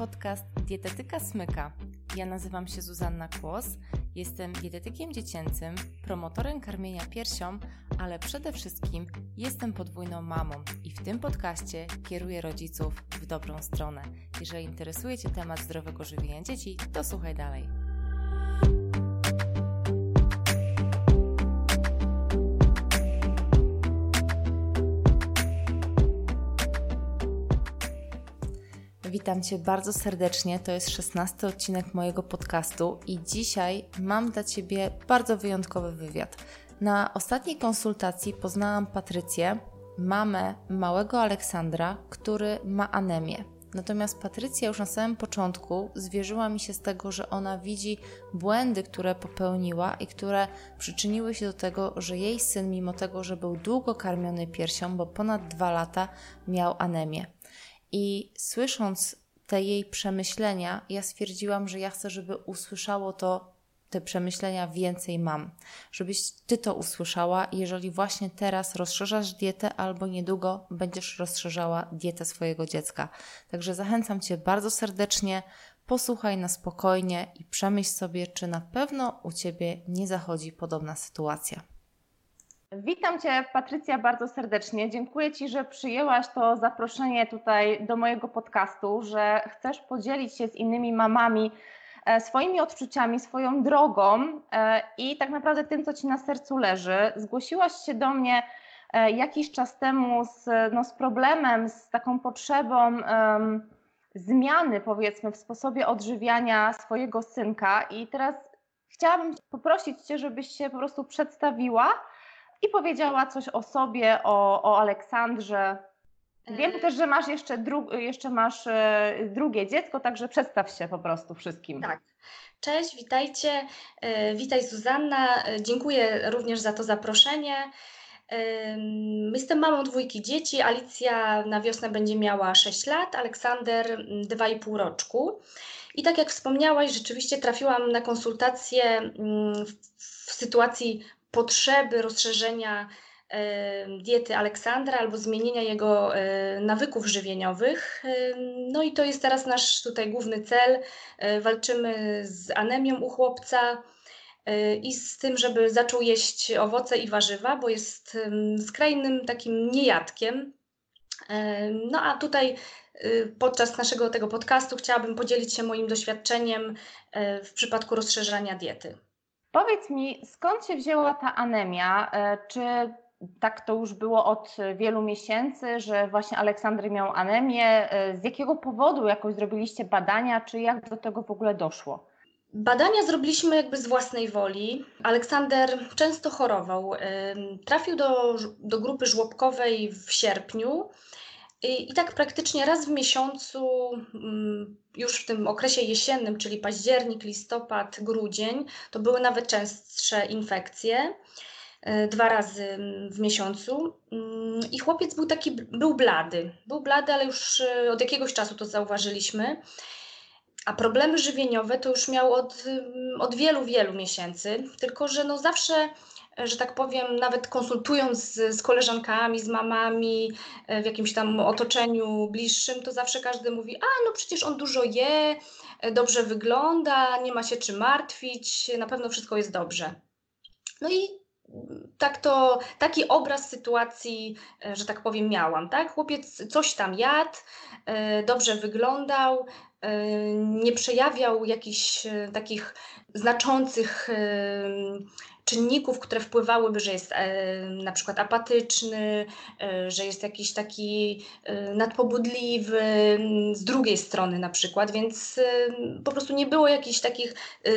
podcast Dietetyka Smyka. Ja nazywam się Zuzanna Kłos, jestem dietetykiem dziecięcym, promotorem karmienia piersią, ale przede wszystkim jestem podwójną mamą i w tym podcaście kieruję rodziców w dobrą stronę. Jeżeli interesuje Cię temat zdrowego żywienia dzieci, to słuchaj dalej. Witam Cię bardzo serdecznie. To jest szesnasty odcinek mojego podcastu i dzisiaj mam dla Ciebie bardzo wyjątkowy wywiad. Na ostatniej konsultacji poznałam Patrycję, mamę małego Aleksandra, który ma anemię. Natomiast Patrycja już na samym początku zwierzyła mi się z tego, że ona widzi błędy, które popełniła i które przyczyniły się do tego, że jej syn, mimo tego, że był długo karmiony piersią, bo ponad dwa lata, miał anemię. I słysząc te jej przemyślenia, ja stwierdziłam, że ja chcę, żeby usłyszało to, te przemyślenia więcej mam. Żebyś ty to usłyszała, jeżeli właśnie teraz rozszerzasz dietę albo niedługo będziesz rozszerzała dietę swojego dziecka. Także zachęcam cię bardzo serdecznie. Posłuchaj na spokojnie i przemyśl sobie, czy na pewno u ciebie nie zachodzi podobna sytuacja. Witam Cię, Patrycja, bardzo serdecznie. Dziękuję Ci, że przyjęłaś to zaproszenie tutaj do mojego podcastu, że chcesz podzielić się z innymi mamami e, swoimi odczuciami, swoją drogą e, i tak naprawdę tym, co Ci na sercu leży. Zgłosiłaś się do mnie e, jakiś czas temu z, no, z problemem, z taką potrzebą um, zmiany, powiedzmy, w sposobie odżywiania swojego synka. I teraz chciałabym poprosić Cię, żebyś się po prostu przedstawiła i powiedziała coś o sobie, o, o Aleksandrze. Wiem e, też, że masz jeszcze, dru jeszcze masz e, drugie dziecko, także przedstaw się po prostu wszystkim. Tak. Cześć, witajcie. E, witaj Zuzanna. Dziękuję również za to zaproszenie. Jestem mamą dwójki dzieci. Alicja na wiosnę będzie miała 6 lat, Aleksander 2,5 roczku. I tak jak wspomniałaś, rzeczywiście trafiłam na konsultację mm, w sytuacji potrzeby rozszerzenia diety Aleksandra albo zmienienia jego nawyków żywieniowych. No i to jest teraz nasz tutaj główny cel. E, walczymy z anemią u chłopca e, i z tym, żeby zaczął jeść owoce i warzywa, bo jest skrajnym takim niejadkiem. No a tutaj y, podczas naszego tego podcastu chciałabym podzielić się moim doświadczeniem e, w przypadku rozszerzania diety. Powiedz mi, skąd się wzięła ta anemia? E, czy tak to już było od wielu miesięcy, że właśnie Aleksandry miał anemię? E, z jakiego powodu jakoś zrobiliście badania, czy jak do tego w ogóle doszło? Badania zrobiliśmy jakby z własnej woli. Aleksander często chorował. Trafił do, do grupy żłobkowej w sierpniu. I, I, tak praktycznie raz w miesiącu, mm, już w tym okresie jesiennym, czyli październik, listopad, grudzień, to były nawet częstsze infekcje, e, dwa razy mm, w miesiącu. Mm, I chłopiec był taki, był blady. Był blady, ale już e, od jakiegoś czasu to zauważyliśmy. A problemy żywieniowe to już miał od, od wielu, wielu miesięcy, tylko że no zawsze że tak powiem, nawet konsultując z, z, koleżankami, z mamami, e, w jakimś tam otoczeniu bliższym, to zawsze każdy mówi: A, no przecież on dużo je, e, dobrze wygląda, nie ma się czym martwić, na pewno wszystko jest dobrze. No i tak to, taki obraz sytuacji, e, że tak powiem, miałam. Tak? Chłopiec coś tam jadł, dobrze wyglądał, nie przejawiał jakichś takich znaczących czynników, które wpływałyby, że jest e, na przykład apatyczny, e, że jest jakiś taki e, nadpobudliwy z drugiej strony na przykład, więc e, po prostu nie było jakichś takich e,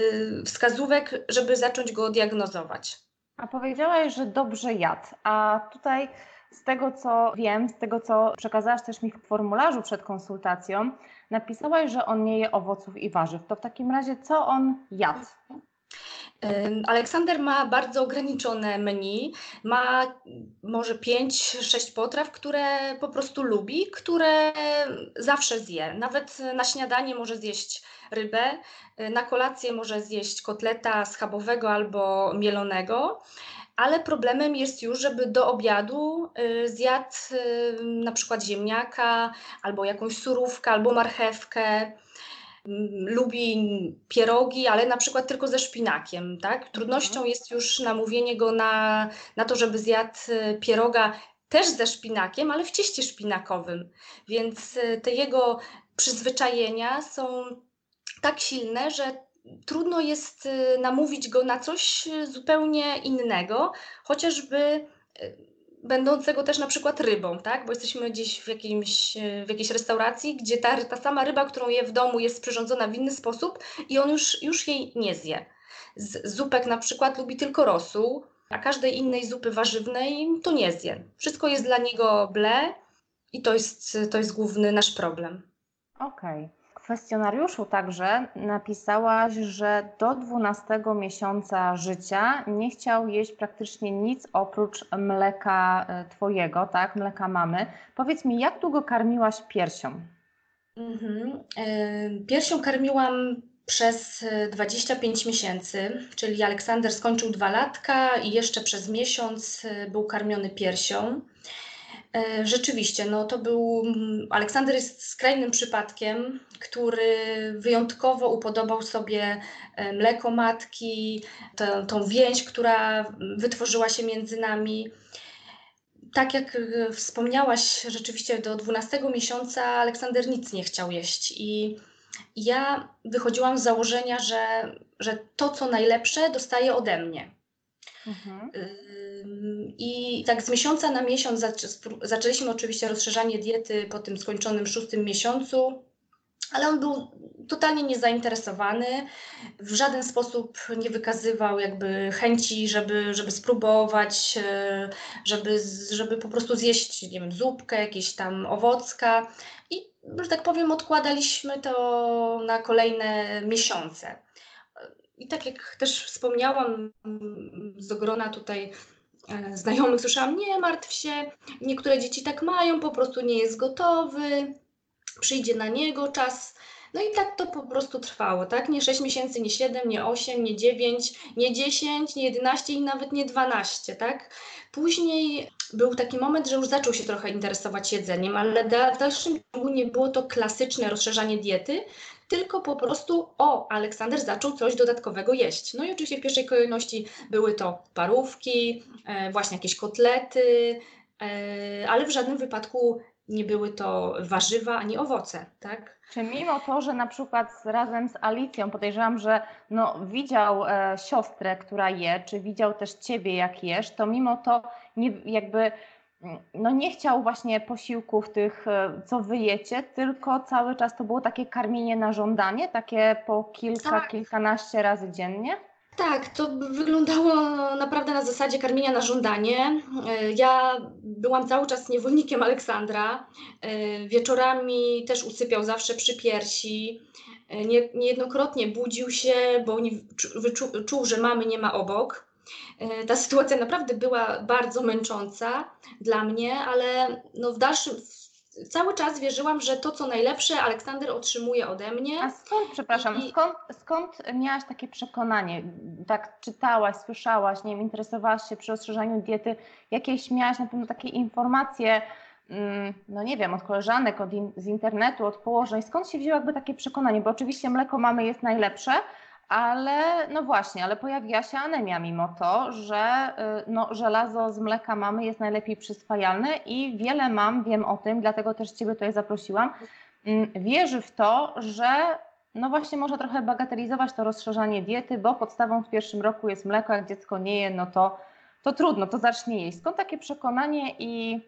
wskazówek, żeby zacząć go diagnozować. A powiedziałaś, że dobrze jadł, a tutaj z tego co wiem, z tego co przekazałaś też mi w formularzu przed konsultacją, napisałaś, że on nie je owoców i warzyw. To w takim razie co on jadł? Aleksander ma bardzo ograniczone menu. Ma może 5-6 potraw, które po prostu lubi, które zawsze zje. Nawet na śniadanie może zjeść rybę, na kolację może zjeść kotleta schabowego albo mielonego. Ale problemem jest już, żeby do obiadu y, zjadł y, na przykład ziemniaka, albo jakąś surówkę, albo marchewkę lubi pierogi, ale na przykład tylko ze szpinakiem, tak? Trudnością mhm. jest już namówienie go na, na to, żeby zjadł y, pieroga też ze szpinakiem, ale w cieście szpinakowym. Więc y, te jego przyzwyczajenia są tak silne, że trudno jest y, namówić go na coś zupełnie innego, chociażby będącego też na przykład rybą, tak? Bo jesteśmy gdzieś w, jakimś, w jakiejś restauracji, gdzie ta, ta sama ryba, którą je w domu, jest przyrządzona w inny sposób i on już, już jej nie zje. Z zupek na przykład lubi tylko rosół, a każdej innej zupy warzywnej to nie zje. Wszystko jest dla niego ble i to jest, to jest główny nasz problem. Okej. Okay kwestionariuszu także napisałaś, że do 12 miesiąca życia nie chciał jeść praktycznie nic oprócz mleka e, Twojego, tak, mleka mamy. Powiedz mi, jak długo karmiłaś piersią? Mhm. Piersią karmiłam przez 25 miesięcy, czyli Aleksander skończył dwa latka i jeszcze przez miesiąc e, był karmiony piersią. E, rzeczywiście, no to był. Mm, Aleksander jest skrajnym przypadkiem, który wyjątkowo upodobał sobie e, mleko matki, tą więź, która wytworzyła się między nami. Tak jak e, wspomniałaś, rzeczywiście do 12 miesiąca Aleksander nic nie chciał jeść. I ja wychodziłam z założenia, że, że to, co najlepsze, dostaje ode mnie. Mhm. I tak z miesiąca na miesiąc zaczęliśmy oczywiście rozszerzanie diety po tym skończonym szóstym miesiącu, ale on był totalnie niezainteresowany, w żaden sposób nie wykazywał jakby chęci, żeby, żeby spróbować, e, żeby, żeby po prostu zjeść, nie wiem, zupkę, jakieś tam owocka i, że tak powiem, odkładaliśmy to na kolejne miesiące. I tak jak też wspomniałam, z grona tutaj e, znajomych słyszałam, nie martw się, niektóre dzieci tak mają, po prostu nie jest gotowy, przyjdzie na niego czas. No i tak to po prostu trwało, tak? Nie 6 miesięcy, nie 7, nie 8, nie 9, nie 10, nie 11 i nawet nie 12, tak? Później był taki moment, że już zaczął się trochę interesować jedzeniem, ale w dalszym ciągu nie było to klasyczne rozszerzanie diety, tylko po prostu o, Aleksander zaczął coś dodatkowego jeść. No i oczywiście w pierwszej kolejności były to parówki, e, właśnie jakieś kotlety, e, ale w żadnym wypadku nie były to warzywa ani owoce, tak? Czy mimo to, że na przykład razem z Alicją podejrzewam, że no, widział e, siostrę, która je, czy widział też ciebie, jak jesz, to mimo to nie, jakby no nie chciał właśnie posiłków tych, e, co wyjecie, tylko cały czas to było takie karmienie na żądanie, takie po kilka, tak. kilkanaście razy dziennie? Tak, to wyglądało naprawdę na zasadzie karmienia na żądanie. E, ja byłam cały czas niewolnikiem Aleksandra. E, wieczorami też usypiał zawsze przy piersi. Nie, niejednokrotnie budził się, bo czuł, że mamy nie ma obok. E, ta sytuacja naprawdę była bardzo męcząca dla mnie, ale no w dalszym, cały czas wierzyłam, że to, co najlepsze, Aleksander otrzymuje ode mnie. A skąd, przepraszam, I... skąd, skąd miałaś takie przekonanie? Tak czytałaś, słyszałaś, nie wiem, interesowałaś się przy rozszerzaniu diety, jakieś miałaś na pewno takie informacje, mm, no nie wiem, od koleżanek, od in, z internetu, od położeń, skąd się wzięło jakby takie przekonanie? Bo oczywiście mleko mamy jest najlepsze, ale no właśnie, ale pojawiła się anemia mimo to, że y, no, żelazo z mleka mamy jest najlepiej przyswajalne i wiele mam, wiem o tym, dlatego też Ciebie tutaj zaprosiłam, mm, wierzy w to, że no właśnie można trochę bagatelizować to rozszerzanie diety, bo podstawą w pierwszym roku jest mleko, jak dziecko nie je, no to, to trudno, to zacznie jeść. Skąd takie przekonanie i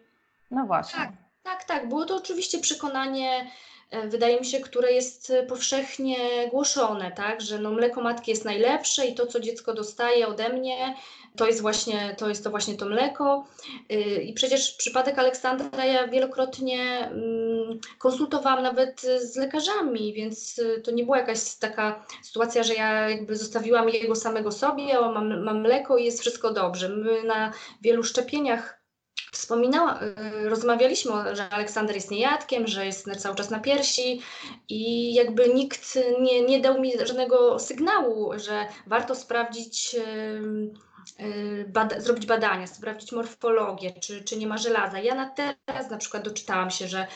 no właśnie. Tak, tak, tak. Było to oczywiście przekonanie wydaje mi się, które jest powszechnie głoszone, tak, że no mleko matki jest najlepsze i to, co dziecko dostaje ode mnie, to jest właśnie to, jest to, właśnie to mleko. Y, I przecież przypadek Aleksandra ja wielokrotnie mm, konsultowałam nawet z lekarzami, więc to nie była jakaś taka sytuacja, że ja jakby zostawiłam jego samego sobie, mam, mam mleko i jest wszystko dobrze. My na wielu szczepieniach wspominała, y, rozmawialiśmy, że Aleksander jest niejadkiem, że jest cały czas na piersi i jakby nikt nie, nie dał mi żadnego sygnału, że warto sprawdzić, y, y, bada, zrobić badania, sprawdzić morfologię, czy, czy nie ma żelaza. Ja na teraz na przykład doczytałam się, że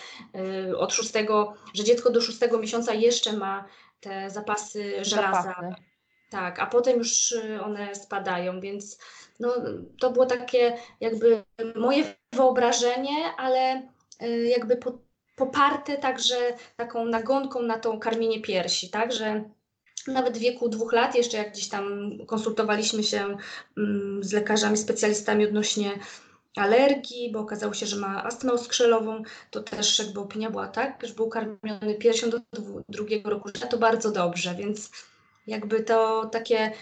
od szóstego, że dziecko do szóstego miesiąca jeszcze ma te zapasy żelaza. Zapasy. Tak, a potem już one spadają, więc no, to było takie jakby moje wyobrażenie, ale jakby po, poparte także taką nagonką na tą karmienie piersi, tak, że nawet w wieku dwóch lat, jeszcze jak gdzieś tam konsultowaliśmy się mm, z lekarzami, specjalistami odnośnie alergii, bo okazało się, że ma astmę oskrzelową, to też jakby opinia była tak, że był karmiony piersią do drugiego roku życia, to bardzo dobrze, więc jakby to takie,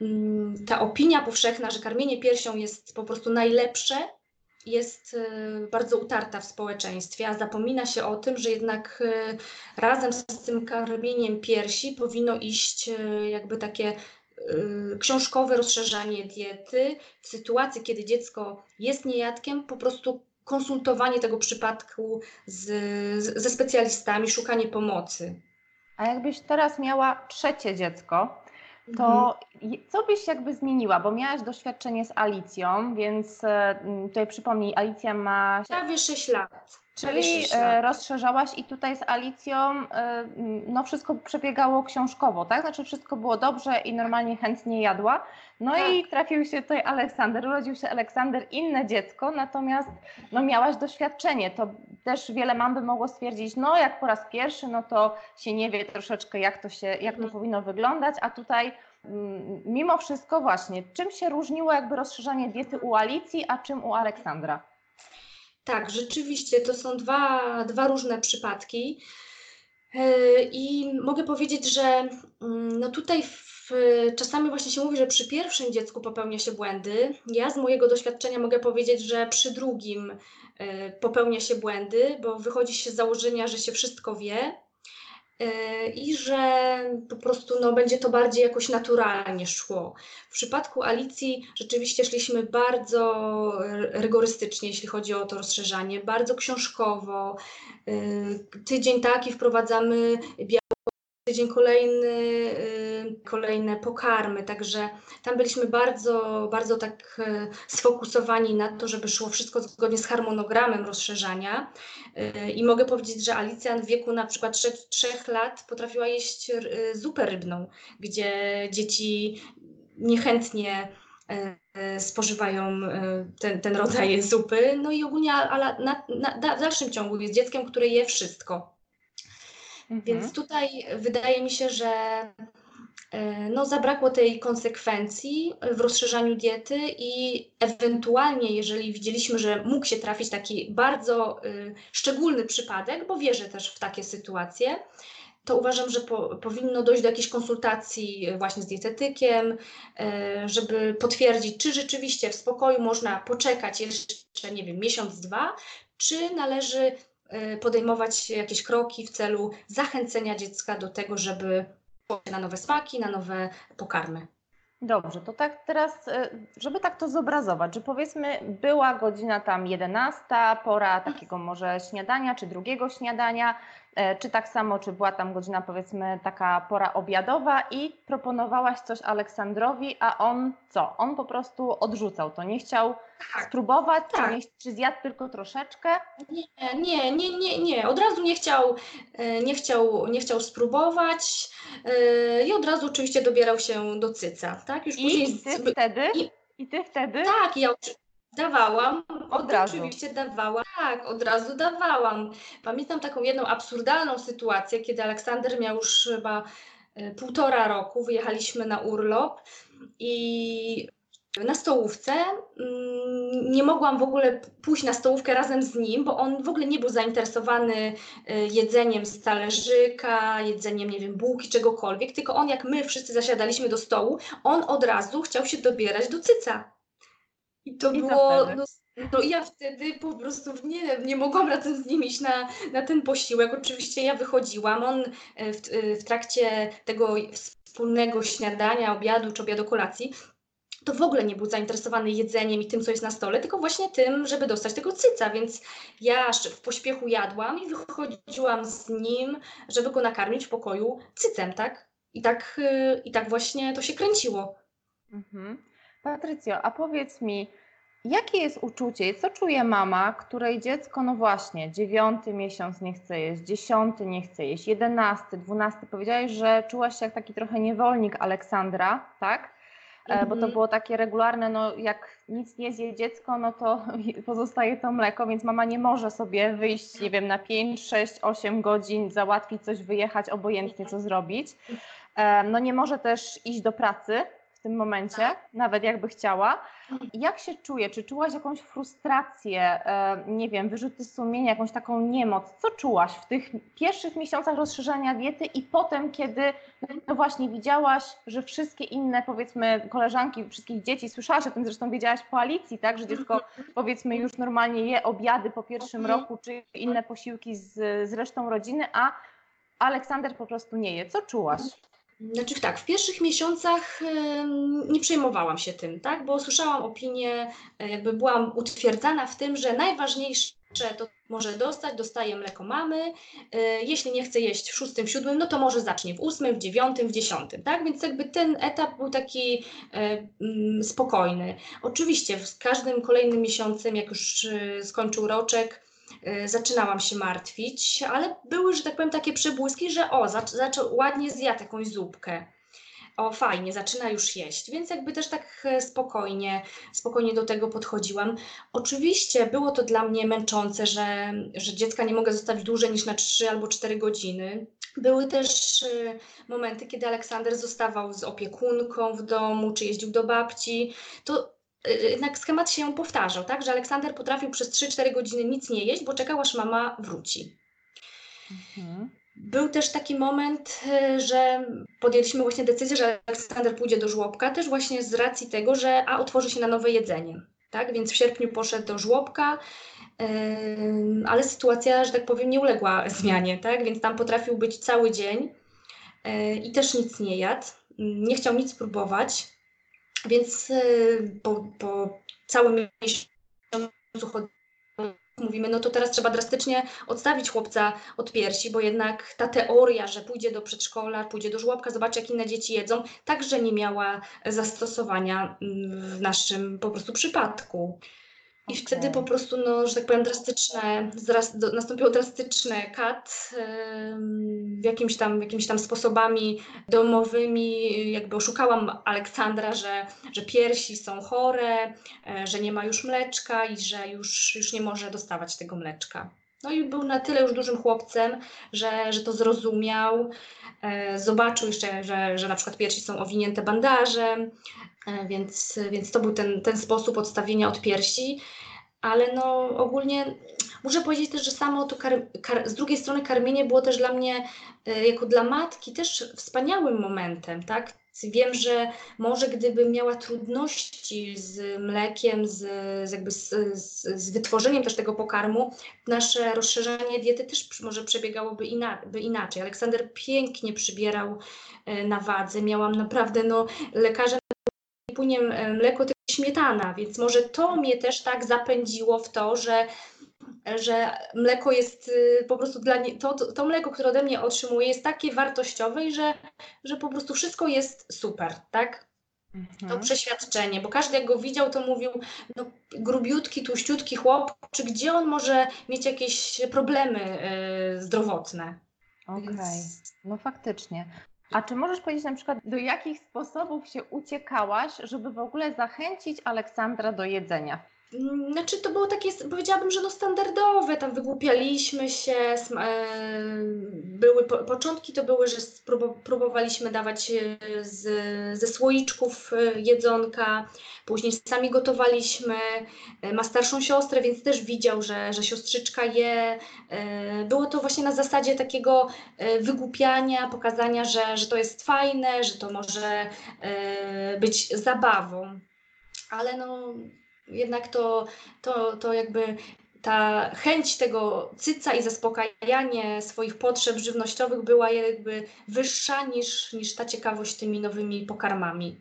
mm, ta opinia powszechna, że karmienie piersią jest po prostu najlepsze, jest y, bardzo utarta w społeczeństwie, a zapomina się o tym, że jednak y, razem z tym karmieniem piersi powinno iść y, jakby takie książkowe rozszerzanie diety w sytuacji, kiedy dziecko jest niejadkiem, po prostu konsultowanie tego przypadku z, ze specjalistami, szukanie pomocy. A jakbyś teraz miała trzecie dziecko, to mhm. co byś jakby zmieniła? Bo miałaś doświadczenie z Alicją, więc e, tutaj przypomnij, Alicja ma... Prawie 6 lat. Czyli e, rozszerzałaś i tutaj z Alicją e, no wszystko przebiegało książkowo, tak? Znaczy wszystko było dobrze i normalnie chętnie jadła. No tak. i trafił się tutaj Aleksander, urodził się Aleksander, inne dziecko, natomiast no miałaś doświadczenie. To też wiele mam by mogło stwierdzić, no jak po raz pierwszy, no to się nie wie troszeczkę jak to się, jak to mhm. powinno wyglądać, a tutaj mimo wszystko właśnie, czym się różniło jakby rozszerzanie diety u Alicji, a czym u Aleksandra? Tak, rzeczywiście to są dwa, dwa różne przypadki. E, I mogę powiedzieć, że mm, no tutaj w, czasami właśnie się mówi, że przy pierwszym dziecku popełnia się błędy. Ja z mojego doświadczenia mogę powiedzieć, że przy drugim e, popełnia się błędy, bo wychodzi się z założenia, że się wszystko wie, i że po prostu no, będzie to bardziej jakoś naturalnie szło. W przypadku Alicji rzeczywiście szliśmy bardzo rygorystycznie, jeśli chodzi o to rozszerzanie, bardzo książkowo. E, tydzień taki wprowadzamy tydzień kolejny, y, kolejne pokarmy, także tam byliśmy bardzo, bardzo tak y, sfokusowani na to, żeby szło wszystko zgodnie z harmonogramem rozszerzania. Y, i mogę powiedzieć, że Alicja w wieku na przykład 3, 3 lat potrafiła jeść zupę rybną, gdzie dzieci niechętnie spożywają ten, ten rodzaj zupy, no i ogólnie ale na, na, w dalszym ciągu jest dzieckiem, które je wszystko. Mhm. Więc tutaj wydaje mi się, że e, no, zabrakło tej konsekwencji w rozszerzaniu diety i ewentualnie, jeżeli widzieliśmy, że mógł się trafić taki bardzo y, szczególny przypadek, bo wierzę też w takie sytuacje, to uważam, że po, powinno dojść do jakiejś konsultacji właśnie z dietetykiem, y, żeby potwierdzić, czy rzeczywiście w spokoju można poczekać jeszcze, nie wiem, miesiąc, dwa, czy należy podejmować jakieś kroki w celu zachęcenia dziecka do tego, żeby na nowe smaki, na nowe pokarmy. Dobrze, to tak teraz, y, żeby tak to zobrazować, że powiedzmy była godzina tam 11, pora takiego może śniadania czy drugiego śniadania, czy tak samo, czy była tam godzina powiedzmy taka pora obiadowa i proponowałaś coś Aleksandrowi, a on co? On po prostu odrzucał to, nie chciał tak. spróbować, tak. Czy, nie, czy zjadł tylko troszeczkę? Nie, nie, nie, nie, nie. Od razu nie chciał, e, nie chciał, nie chciał spróbować e, i od razu oczywiście dobierał się do cyca, tak? Już I później... ty wtedy? I, I ty wtedy? Tak, ja Dawałam, od razu. Oczywiście dawałam, tak, od razu dawałam. Pamiętam taką jedną absurdalną sytuację, kiedy Aleksander miał już chyba e, półtora roku, wyjechaliśmy na urlop i na stołówce mm, nie mogłam w ogóle pójść na stołówkę razem z nim, bo on w ogóle nie był zainteresowany e, jedzeniem z talerzyka, jedzeniem, nie wiem, bułki, czegokolwiek, tylko on jak my wszyscy zasiadaliśmy do stołu, on od razu chciał się dobierać do cyca. I to I było. No, no ja wtedy po prostu nie, nie mogłam razem z nim iść na, na ten posiłek. Oczywiście ja wychodziłam. On e, w, e, w trakcie tego wspólnego śniadania, obiadu czy obiadu kolacji to w ogóle nie był zainteresowany jedzeniem i tym, co jest na stole, tylko właśnie tym, żeby dostać tego cyca, więc ja w pośpiechu jadłam i wychodziłam z nim, żeby go nakarmić w pokoju cycem, tak? I tak, e, i tak właśnie to się kręciło. Mhm. Patrycjo, a powiedz mi, Jakie jest uczucie? Co czuje mama, której dziecko, no właśnie, dziewiąty miesiąc nie chce jeść, dziesiąty nie chce jeść, jedenasty, dwunasty. Powiedziałaś, że czułaś się jak taki trochę niewolnik Aleksandra, tak? Mm -hmm. Bo to mhm. było takie regularne, no jak nic nie zje dziecko, no to pozostaje to mleko, więc mama nie może sobie wyjść, nie wiem, na 5, 6, 8 godzin, załatwić coś, wyjechać, obojętnie co zrobić. No nie może też iść do pracy, w tym momencie, tak. nawet jakby chciała. Jak się czuje? Czy czułaś jakąś frustrację, e, nie wiem, wyrzuty sumienia, jakąś taką niemoc? Co czułaś w tych pierwszych miesiącach rozszerzania diety i potem, kiedy no właśnie widziałaś, że wszystkie inne, powiedzmy, koleżanki, wszystkich dzieci, słyszałaś o tym, zresztą wiedziałaś po Alicji, tak, że dziecko, powiedzmy, już normalnie je obiady po pierwszym mhm. roku, czy inne posiłki z, z resztą rodziny, a Aleksander po prostu nie je. Co czułaś? Znaczy tak, w pierwszych miesiącach nie przejmowałam się tym, tak, bo słyszałam opinię, e, jakby byłam utwierdzana w tym, że najważniejsze to może dostać, dostaje mleko mamy, e, jeśli nie chce jeść w szóstym, siódmym, no to może zacznie w ósmym, w dziewiątym, w dziesiątym, tak, więc jakby ten etap był taki e, mm, spokojny. Oczywiście z każdym kolejnym miesiącem, jak już skończył roczek, zaczynałam się martwić, ale były, że tak powiem, takie przebłyski, że o, zaczął ładnie zjadł jakąś zupkę. O, fajnie, zaczyna już jeść, więc jakby też tak e, spokojnie, spokojnie do tego podchodziłam. Oczywiście było to dla mnie męczące, że, że dziecka nie mogę zostawić dłużej niż na 3 albo 4 godziny. Były też e, momenty, kiedy Aleksander zostawał z opiekunką w domu, czy jeździł do babci. To Y, y, jednak schemat się powtarzał, tak? Że Aleksander potrafił przez 3-4 godziny nic nie jeść, bo czekał aż mama wróci. Mhm. Był też taki moment, y, że podjęliśmy właśnie decyzję, że Aleksander pójdzie do żłobka, też właśnie z racji tego, że a otworzy się na nowe jedzenie. Tak? Więc w sierpniu poszedł do żłobka, ale sytuacja, że tak powiem, nie uległa zmianie, tak? Więc tam potrafił być cały dzień i też nic nie jadł. Nie chciał nic próbować. Więc y, po, po całym miesiącu mówimy, no to teraz trzeba drastycznie odstawić chłopca od piersi, bo jednak ta teoria, że pójdzie do przedszkola, pójdzie do żłobka, zobaczy jak inne dzieci jedzą, także nie miała zastosowania mm, w naszym po prostu przypadku. I okay. wtedy po prostu, no, że tak powiem, drastyczne, do, nastąpiło drastyczne kat w jakimś tam, jakimiś tam sposobami domowymi. Jakby oszukałam Aleksandra, że, że piersi są chore, e, że nie ma już mleczka i że już, już nie może dostawać tego mleczka. No i był na tyle już dużym chłopcem, że, że to zrozumiał. E, zobaczył jeszcze, że, że na przykład piersi są owinięte bandażem, więc, więc to był ten, ten sposób odstawienia od piersi. Ale no ogólnie muszę powiedzieć też, że samo to kar, kar, z drugiej strony karmienie było też dla mnie, e, jako dla matki, też wspaniałym momentem, tak? Wiem, że może gdybym miała trudności z mlekiem, z, z jakby z, z, z, wytworzeniem też tego pokarmu, nasze rozszerzanie diety też może przebiegałoby ina, inaczej. Aleksander pięknie przybierał e, na wadze. Miałam naprawdę, no, lekarze płynie mleko, tylko śmietana, więc może to mnie też tak zapędziło w to, że że mleko jest y, po prostu dla nie, to, to, to mleko, które ode mnie otrzymuje, jest takie wartościowe i że, że po prostu wszystko jest super, tak? Mhm. To przeświadczenie, bo każdy jak go widział, to mówił, no grubiutki, tłuściutki chłop, czy gdzie on może mieć jakieś problemy y, zdrowotne. Okej, okay. no faktycznie. A czy możesz powiedzieć na przykład, do jakich sposobów się uciekałaś, żeby w ogóle zachęcić Aleksandra do jedzenia? Znaczy to było takie, powiedziałabym, że no standardowe, tam wygłupialiśmy się, e, były początki to były, że próbowaliśmy dawać e, z, ze słoiczków e, jedzonka, później sami gotowaliśmy, ma starszą siostrę, więc też widział, że, że siostrzyczka je. Było to właśnie na zasadzie takiego wygłupiania, pokazania, że, że to jest fajne, że to może być zabawą. Ale no, jednak to, to, to jakby ta chęć tego cyca i zaspokajanie swoich potrzeb żywnościowych była jakby wyższa niż, niż ta ciekawość tymi nowymi pokarmami.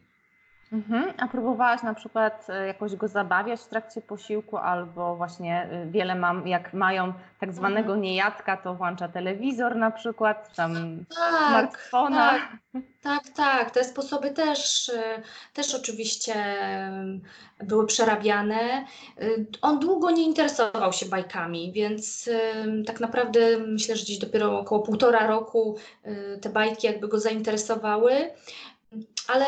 Mhm. A próbowałaś na przykład e, jakoś go zabawiać w trakcie posiłku, albo właśnie e, wiele mam, jak mają tak zwanego mhm. niejadka, to włącza telewizor na przykład, tam tak, smartfona. Tak, tak, tak. Te sposoby też, e, też oczywiście były przerabiane. On długo nie interesował się bajkami, więc tak naprawdę myślę, że gdzieś dopiero około półtora roku te bajki jakby go zainteresowały ale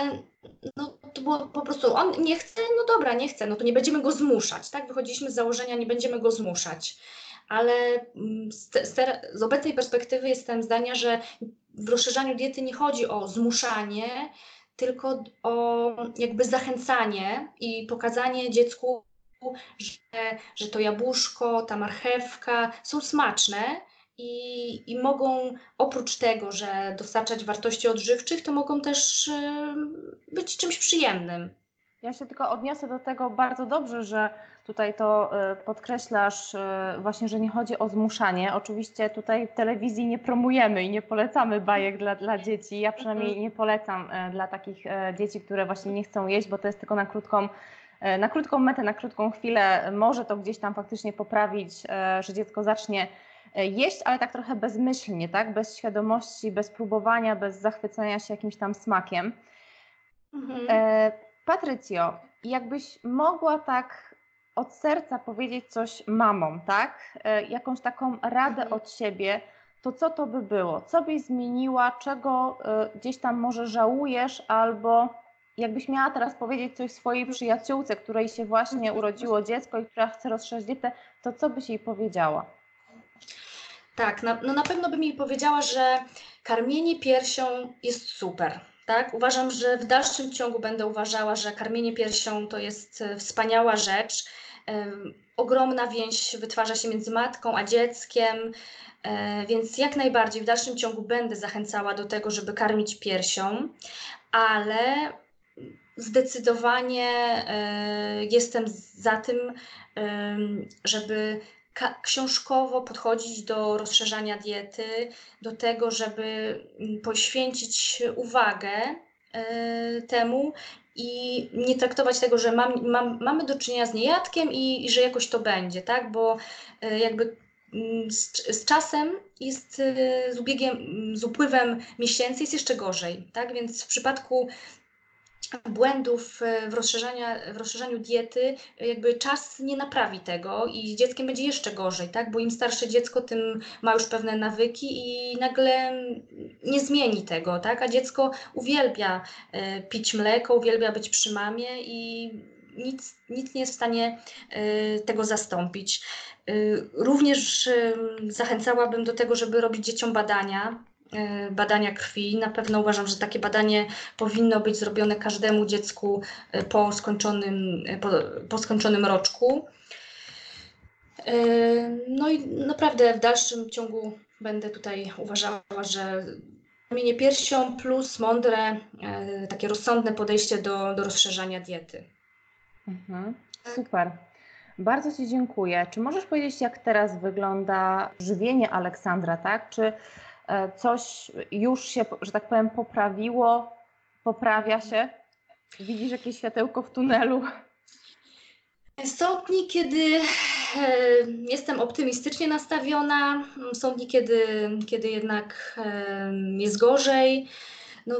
no, to było po prostu, on nie chce, no dobra, nie chce, no to nie będziemy go zmuszać, tak? Wychodziliśmy z założenia, nie będziemy go zmuszać. Ale mm, z, z, z obecnej perspektywy jestem zdania, że w rozszerzaniu diety nie chodzi o zmuszanie, tylko o jakby zachęcanie i pokazanie dziecku, że, że to jabłuszko, ta marchewka są smaczne, i, i mogą oprócz tego, że dostarczać wartości odżywczych, to mogą też e, być czymś przyjemnym. Ja się tylko odniosę do tego bardzo dobrze, że tutaj to e, podkreślasz e, właśnie, że nie chodzi o zmuszanie. Oczywiście tutaj w telewizji nie promujemy i nie polecamy bajek dla, dla dzieci. Ja przynajmniej mhm. nie polecam dla takich dzieci, które właśnie nie chcą jeść, bo to jest tylko na krótką na krótką metę, na krótką chwilę może to gdzieś tam faktycznie poprawić, że dziecko zacznie jeść, ale tak trochę bezmyślnie, tak? Bez świadomości, bez próbowania, bez zachwycenia się jakimś tam smakiem. Mhm. E, Patrycjo, jakbyś mogła tak od serca powiedzieć coś mamom, tak? E, jakąś taką radę mhm. od siebie, to co to by było? Co byś zmieniła? Czego e, gdzieś tam może żałujesz albo jakbyś miała teraz powiedzieć coś swojej przyjaciółce, której się właśnie urodziło dziecko i która chce rozszerzyć dietę, to co byś jej powiedziała? Tak, na, no na pewno bym jej powiedziała, że karmienie piersią jest super. Tak? Uważam, że w dalszym ciągu będę uważała, że karmienie piersią to jest e, wspaniała rzecz. ogromna więź wytwarza się między matką a dzieckiem, e, więc jak najbardziej w dalszym ciągu będę zachęcała do tego, żeby karmić piersią, ale zdecydowanie e, jestem za tym, żeby książkowo podchodzić do rozszerzania diety, do tego, żeby mm, poświęcić uwagę y, temu i nie traktować tego, że mam, mam, mamy do czynienia z niejadkiem i, i, że jakoś to będzie, tak? Bo y, jakby mm, z, z, czasem jest y, z ubiegiem, z upływem miesięcy jest jeszcze gorzej, tak? Więc w przypadku błędów e, w, w rozszerzaniu diety, jakby czas nie naprawi tego i z dzieckiem będzie jeszcze gorzej, tak? Bo im starsze dziecko, tym ma już pewne nawyki i nagle nie zmieni tego, tak? A dziecko uwielbia e, pić mleko, uwielbia być przy mamie i nic, nic nie jest w stanie e, tego zastąpić. Również zachęcałabym do tego, żeby robić dzieciom badania, E, badania krwi. Na pewno uważam, że takie badanie powinno być zrobione każdemu dziecku e, po skończonym, e, po, po skończonym roczku. No i naprawdę w dalszym ciągu będę tutaj uważała, że kamienie piersią plus mądre, takie rozsądne podejście do, do rozszerzania diety. Mhm. Super. Bardzo Ci dziękuję. Czy możesz powiedzieć, jak teraz wygląda żywienie Aleksandra, tak? Czy E, coś już się, że tak powiem, poprawiło, poprawia się? Widzisz jakieś światełko w tunelu? Są dni, kiedy e, jestem optymistycznie nastawiona, są dni, kiedy, kiedy jednak e, jest gorzej. No,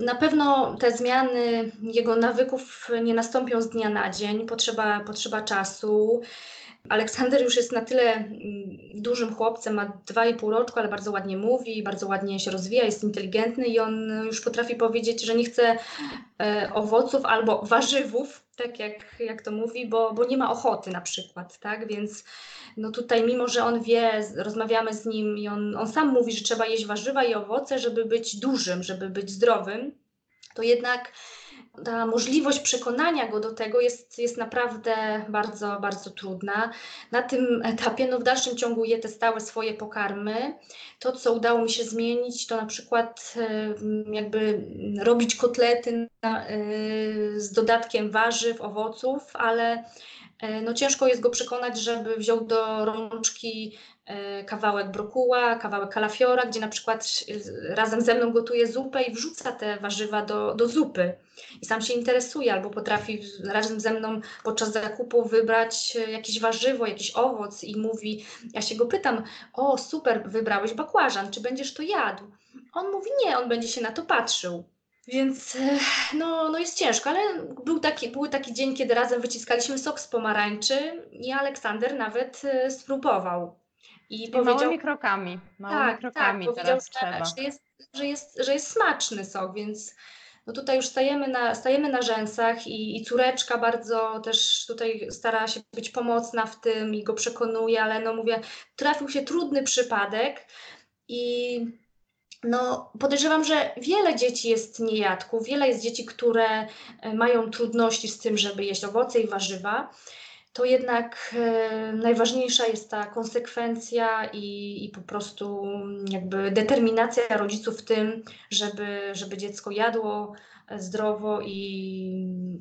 na pewno te zmiany jego nawyków nie nastąpią z dnia na dzień, potrzeba, potrzeba czasu. Aleksander już jest na tyle mm, dużym chłopcem, ma 2,5 roczku, ale bardzo ładnie mówi, bardzo ładnie się rozwija, jest inteligentny i on już potrafi powiedzieć, że nie chce e, owoców albo warzywów, tak jak, jak to mówi, bo, bo nie ma ochoty na przykład, tak? Więc no tutaj, mimo że on wie, rozmawiamy z nim i on, on sam mówi, że trzeba jeść warzywa i owoce, żeby być dużym, żeby być zdrowym, to jednak ta możliwość przekonania go do tego jest, jest naprawdę bardzo, bardzo trudna. Na tym etapie, no w dalszym ciągu je te stałe swoje pokarmy. To, co udało mi się zmienić, to na przykład jakby robić kotlety na, y, z dodatkiem warzyw, owoców, ale e, no ciężko jest go przekonać, żeby wziął do rączki e, kawałek brokuła, kawałek kalafiora, gdzie na przykład razem ze mną gotuje zupę i wrzuca te warzywa do, do zupy. I sam się interesuje, albo potrafi razem ze mną podczas zakupu wybrać jakieś warzywo, jakiś owoc i mówi, ja się go pytam, o super, wybrałeś bakłażan, czy będziesz to jadł? On mówi, nie, on będzie się na to patrzył. Więc e, no, no jest ciężko, ale był taki, był taki dzień, kiedy razem wyciskaliśmy sok z pomarańczy i Aleksander nawet e, spróbował. I, I powiedział, małymi krokami, małymi tak, krokami tak, teraz trzeba. Że jest, że, jest, że jest smaczny sok, więc no tutaj już stajemy na, stajemy na rzęsach i, i córeczka bardzo też tutaj stara się być pomocna w tym i go przekonuje, ale no mówię, trafił się trudny przypadek i no, podejrzewam, że wiele dzieci jest niejadków, wiele jest dzieci, które e, mają trudności z tym, żeby jeść owoce i warzywa. To jednak e, najważniejsza jest ta konsekwencja i, i po prostu jakby determinacja rodziców w tym, żeby, żeby dziecko jadło zdrowo i,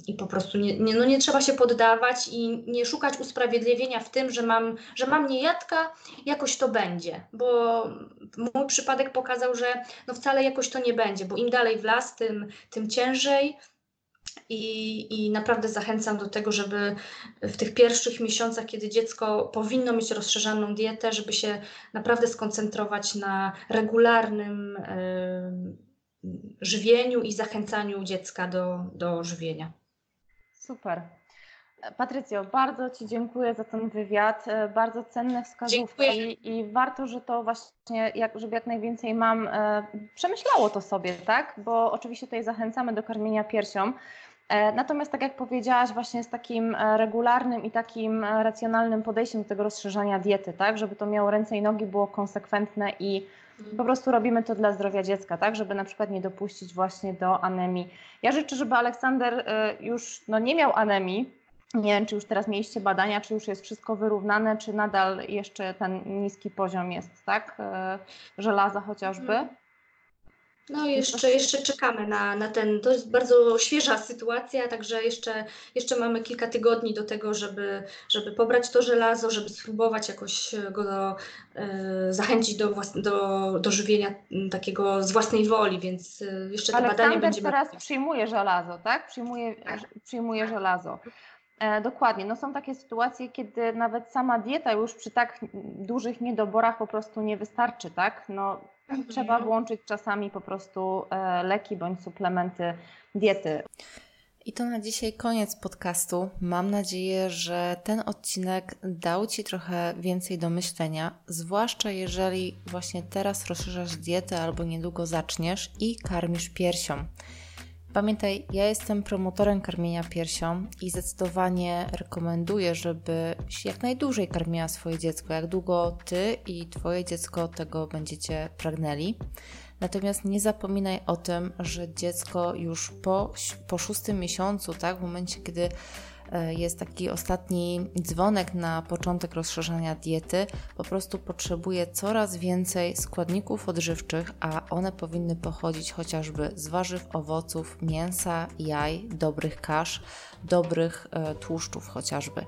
i po prostu nie, nie, no nie trzeba się poddawać i nie szukać usprawiedliwienia w tym, że mam, że mam niejadka, jakoś to będzie, bo mój przypadek pokazał, że no wcale jakoś to nie będzie, bo im dalej w las, tym, tym ciężej. I, I naprawdę zachęcam do tego, żeby w tych pierwszych miesiącach, kiedy dziecko powinno mieć rozszerzaną dietę, żeby się naprawdę skoncentrować na regularnym żywieniu i zachęcaniu dziecka do, do żywienia. Super. Patrycjo, bardzo Ci dziękuję za ten wywiad. Bardzo cenne wskazówki i, i, warto, że to właśnie, jak, żeby jak najwięcej mam e, przemyślało to sobie, tak? Bo oczywiście tutaj zachęcamy do karmienia piersią. E, natomiast tak jak powiedziałaś, właśnie z takim e, regularnym i takim racjonalnym podejściem do tego rozszerzania diety, tak? Żeby to miało ręce i nogi, było konsekwentne i po prostu robimy to dla zdrowia dziecka, tak, żeby na przykład nie dopuścić właśnie do anemii. Ja życzę, żeby Aleksander już no, nie miał anemii. Nie wiem, czy już teraz mieliście badania, czy już jest wszystko wyrównane, czy nadal jeszcze ten niski poziom jest, tak? Y, żelaza chociażby. Mhm. No jeszcze, jeszcze czekamy na, na ten, to jest bardzo świeża sytuacja, także jeszcze, jeszcze mamy kilka tygodni do tego, żeby, żeby pobrać to żelazo, żeby spróbować jakoś go do, e, zachęcić do, włas, do, do żywienia takiego z własnej woli, więc e, jeszcze te Aleksander badania będziemy... teraz przyjmuje żelazo, tak? Przyjmuje, tak. przyjmuje żelazo. E, dokładnie. No są takie sytuacje, kiedy nawet sama dieta już przy tak dużych niedoborach po prostu nie wystarczy, tak? No, mhm. Trzeba włączyć czasami po prostu e, leki bądź suplementy diety. I to na dzisiaj koniec podcastu. Mam nadzieję, że ten odcinek dał Ci trochę więcej do myślenia, zwłaszcza jeżeli właśnie teraz rozszerzasz dietę albo niedługo zaczniesz i karmisz piersią. Pamiętaj, ja jestem promotorem karmienia piersią i zdecydowanie rekomenduję, żebyś jak najdłużej karmiła swoje dziecko, jak długo ty i twoje dziecko tego będziecie pragnęli. Natomiast nie zapominaj o tym, że dziecko już po, po szóstym miesiącu, tak, w momencie, kiedy jest taki ostatni dzwonek na początek rozszerzania diety, po prostu potrzebuje coraz więcej składników odżywczych, a one powinny pochodzić chociażby z warzyw, owoców, mięsa, jaj, dobrych kasz, dobrych e, tłuszczów chociażby.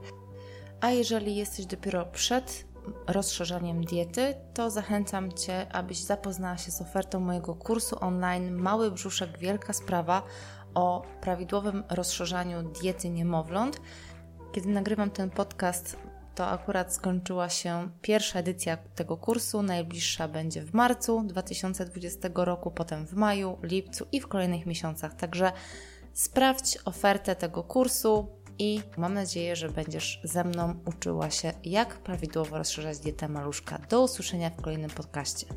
A jeżeli jesteś dopiero przed rozszerzaniem diety, to zachęcam Cię, abyś zapoznała się z ofertą mojego kursu online Mały brzuszek, wielka sprawa o prawidłowym rozszerzaniu diety niemowląt. Kiedy nagrywam ten podcast, to akurat skończyła się pierwsza edycja tego kursu. Najbliższa będzie w marcu 2020 roku, potem w maju, lipcu i w kolejnych miesiącach. Także sprawdź ofertę tego kursu i mam nadzieję, że będziesz ze mną uczyła się, jak prawidłowo rozszerzać dietę maluszka. Do usłyszenia w kolejnym podcaście.